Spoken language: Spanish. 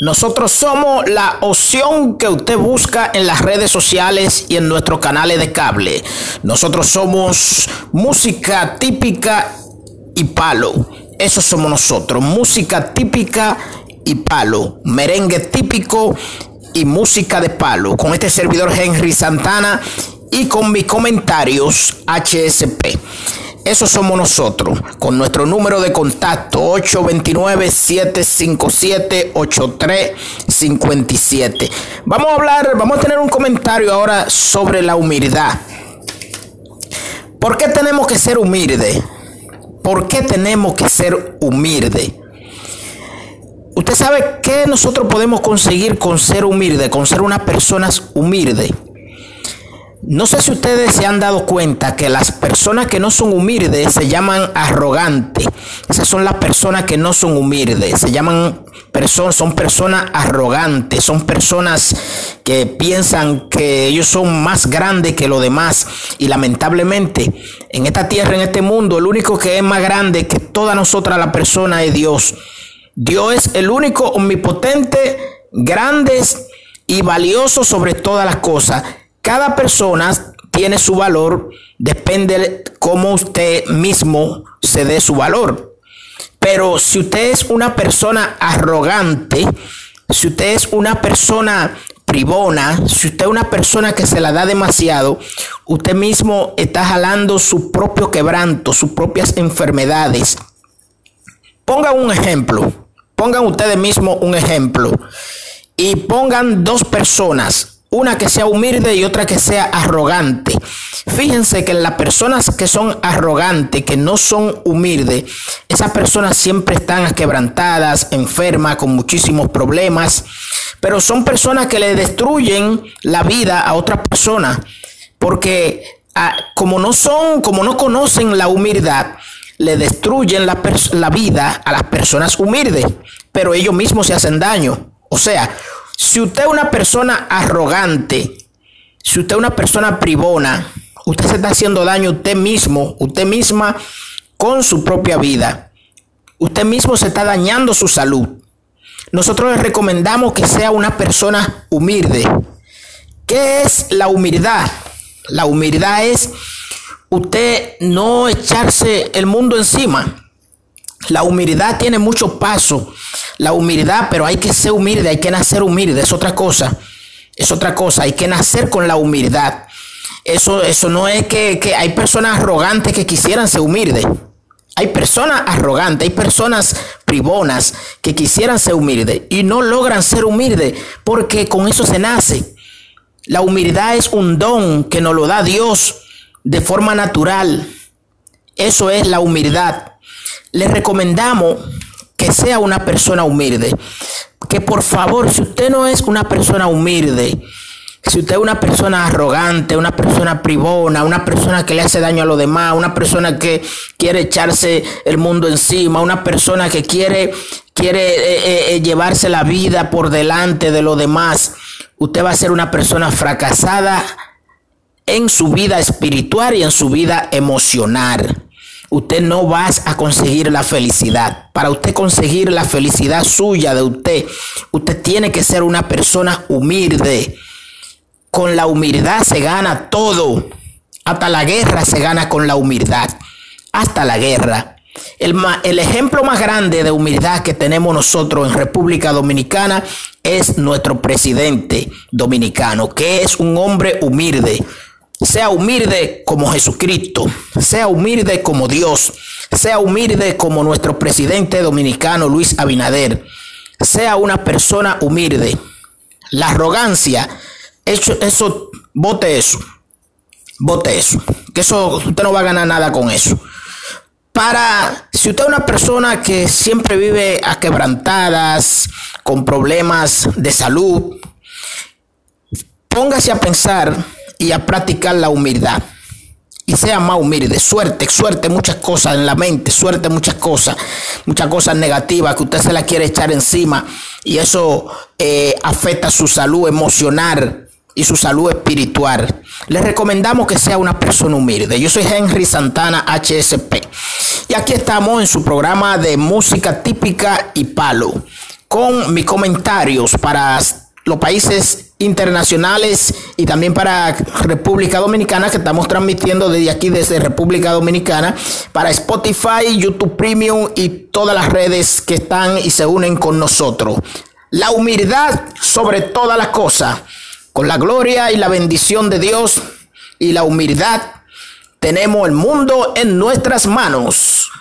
Nosotros somos la opción que usted busca en las redes sociales y en nuestros canales de cable. Nosotros somos música típica y palo. Eso somos nosotros. Música típica y palo. Merengue típico y música de palo. Con este servidor Henry Santana y con mis comentarios HSP. Eso somos nosotros, con nuestro número de contacto 829-757-8357. Vamos a hablar, vamos a tener un comentario ahora sobre la humildad. ¿Por qué tenemos que ser humildes? ¿Por qué tenemos que ser humildes? Usted sabe qué nosotros podemos conseguir con ser humilde, con ser unas personas humildes. No sé si ustedes se han dado cuenta que las personas que no son humildes se llaman arrogantes. Esas son las personas que no son humildes. Se llaman personas, son personas arrogantes. Son personas que piensan que ellos son más grandes que los demás. Y lamentablemente, en esta tierra, en este mundo, el único que es más grande que toda nosotras la persona es Dios. Dios es el único omnipotente, grande y valioso sobre todas las cosas. Cada persona tiene su valor, depende de cómo usted mismo se dé su valor. Pero si usted es una persona arrogante, si usted es una persona privona, si usted es una persona que se la da demasiado, usted mismo está jalando su propio quebranto, sus propias enfermedades. Pongan un ejemplo, pongan ustedes mismos un ejemplo y pongan dos personas una que sea humilde y otra que sea arrogante. Fíjense que las personas que son arrogantes, que no son humildes, esas personas siempre están quebrantadas, enfermas, con muchísimos problemas, pero son personas que le destruyen la vida a otras personas, porque ah, como no son, como no conocen la humildad, le destruyen la, la vida a las personas humildes, pero ellos mismos se hacen daño. O sea, si usted es una persona arrogante, si usted es una persona privona, usted se está haciendo daño usted mismo, usted misma con su propia vida. Usted mismo se está dañando su salud. Nosotros le recomendamos que sea una persona humilde. ¿Qué es la humildad? La humildad es usted no echarse el mundo encima. La humildad tiene muchos pasos. La humildad, pero hay que ser humilde, hay que nacer humilde, es otra cosa. Es otra cosa, hay que nacer con la humildad. Eso, eso no es que, que hay personas arrogantes que quisieran ser humildes. Hay personas arrogantes, hay personas privonas que quisieran ser humildes y no logran ser humildes porque con eso se nace. La humildad es un don que nos lo da Dios de forma natural. Eso es la humildad le recomendamos que sea una persona humilde. Que por favor, si usted no es una persona humilde, si usted es una persona arrogante, una persona privona, una persona que le hace daño a los demás, una persona que quiere echarse el mundo encima, una persona que quiere, quiere eh, eh, eh, llevarse la vida por delante de los demás, usted va a ser una persona fracasada en su vida espiritual y en su vida emocional usted no va a conseguir la felicidad. Para usted conseguir la felicidad suya de usted, usted tiene que ser una persona humilde. Con la humildad se gana todo. Hasta la guerra se gana con la humildad. Hasta la guerra. El, el, ejemplo más grande de humildad que tenemos nosotros en República Dominicana es nuestro presidente dominicano, que es un hombre humilde, sea humilde como Jesucristo, sea humilde como Dios, sea humilde como nuestro presidente dominicano Luis Abinader, sea una persona humilde. La arrogancia, eso, eso, vote eso, vote eso, que eso usted no va a ganar nada con eso. Para, si usted es una persona que siempre vive a quebrantadas, con problemas de salud, póngase a pensar y a practicar la humildad. Y sea más humilde, suerte, suerte muchas cosas en la mente, suerte muchas cosas, muchas cosas negativas que usted se la quiere echar encima y eso eh, afecta su salud emocional y su salud espiritual. Le recomendamos que sea una persona humilde. Yo soy Henry Santana HSP y aquí estamos en su programa de música típica y palo con mis comentarios para los países internacionales y también para República Dominicana que estamos transmitiendo desde aquí desde República Dominicana para Spotify, YouTube Premium y todas las redes que están y se unen con nosotros. La humildad sobre todas las cosas, con la gloria y la bendición de Dios y la humildad tenemos el mundo en nuestras manos.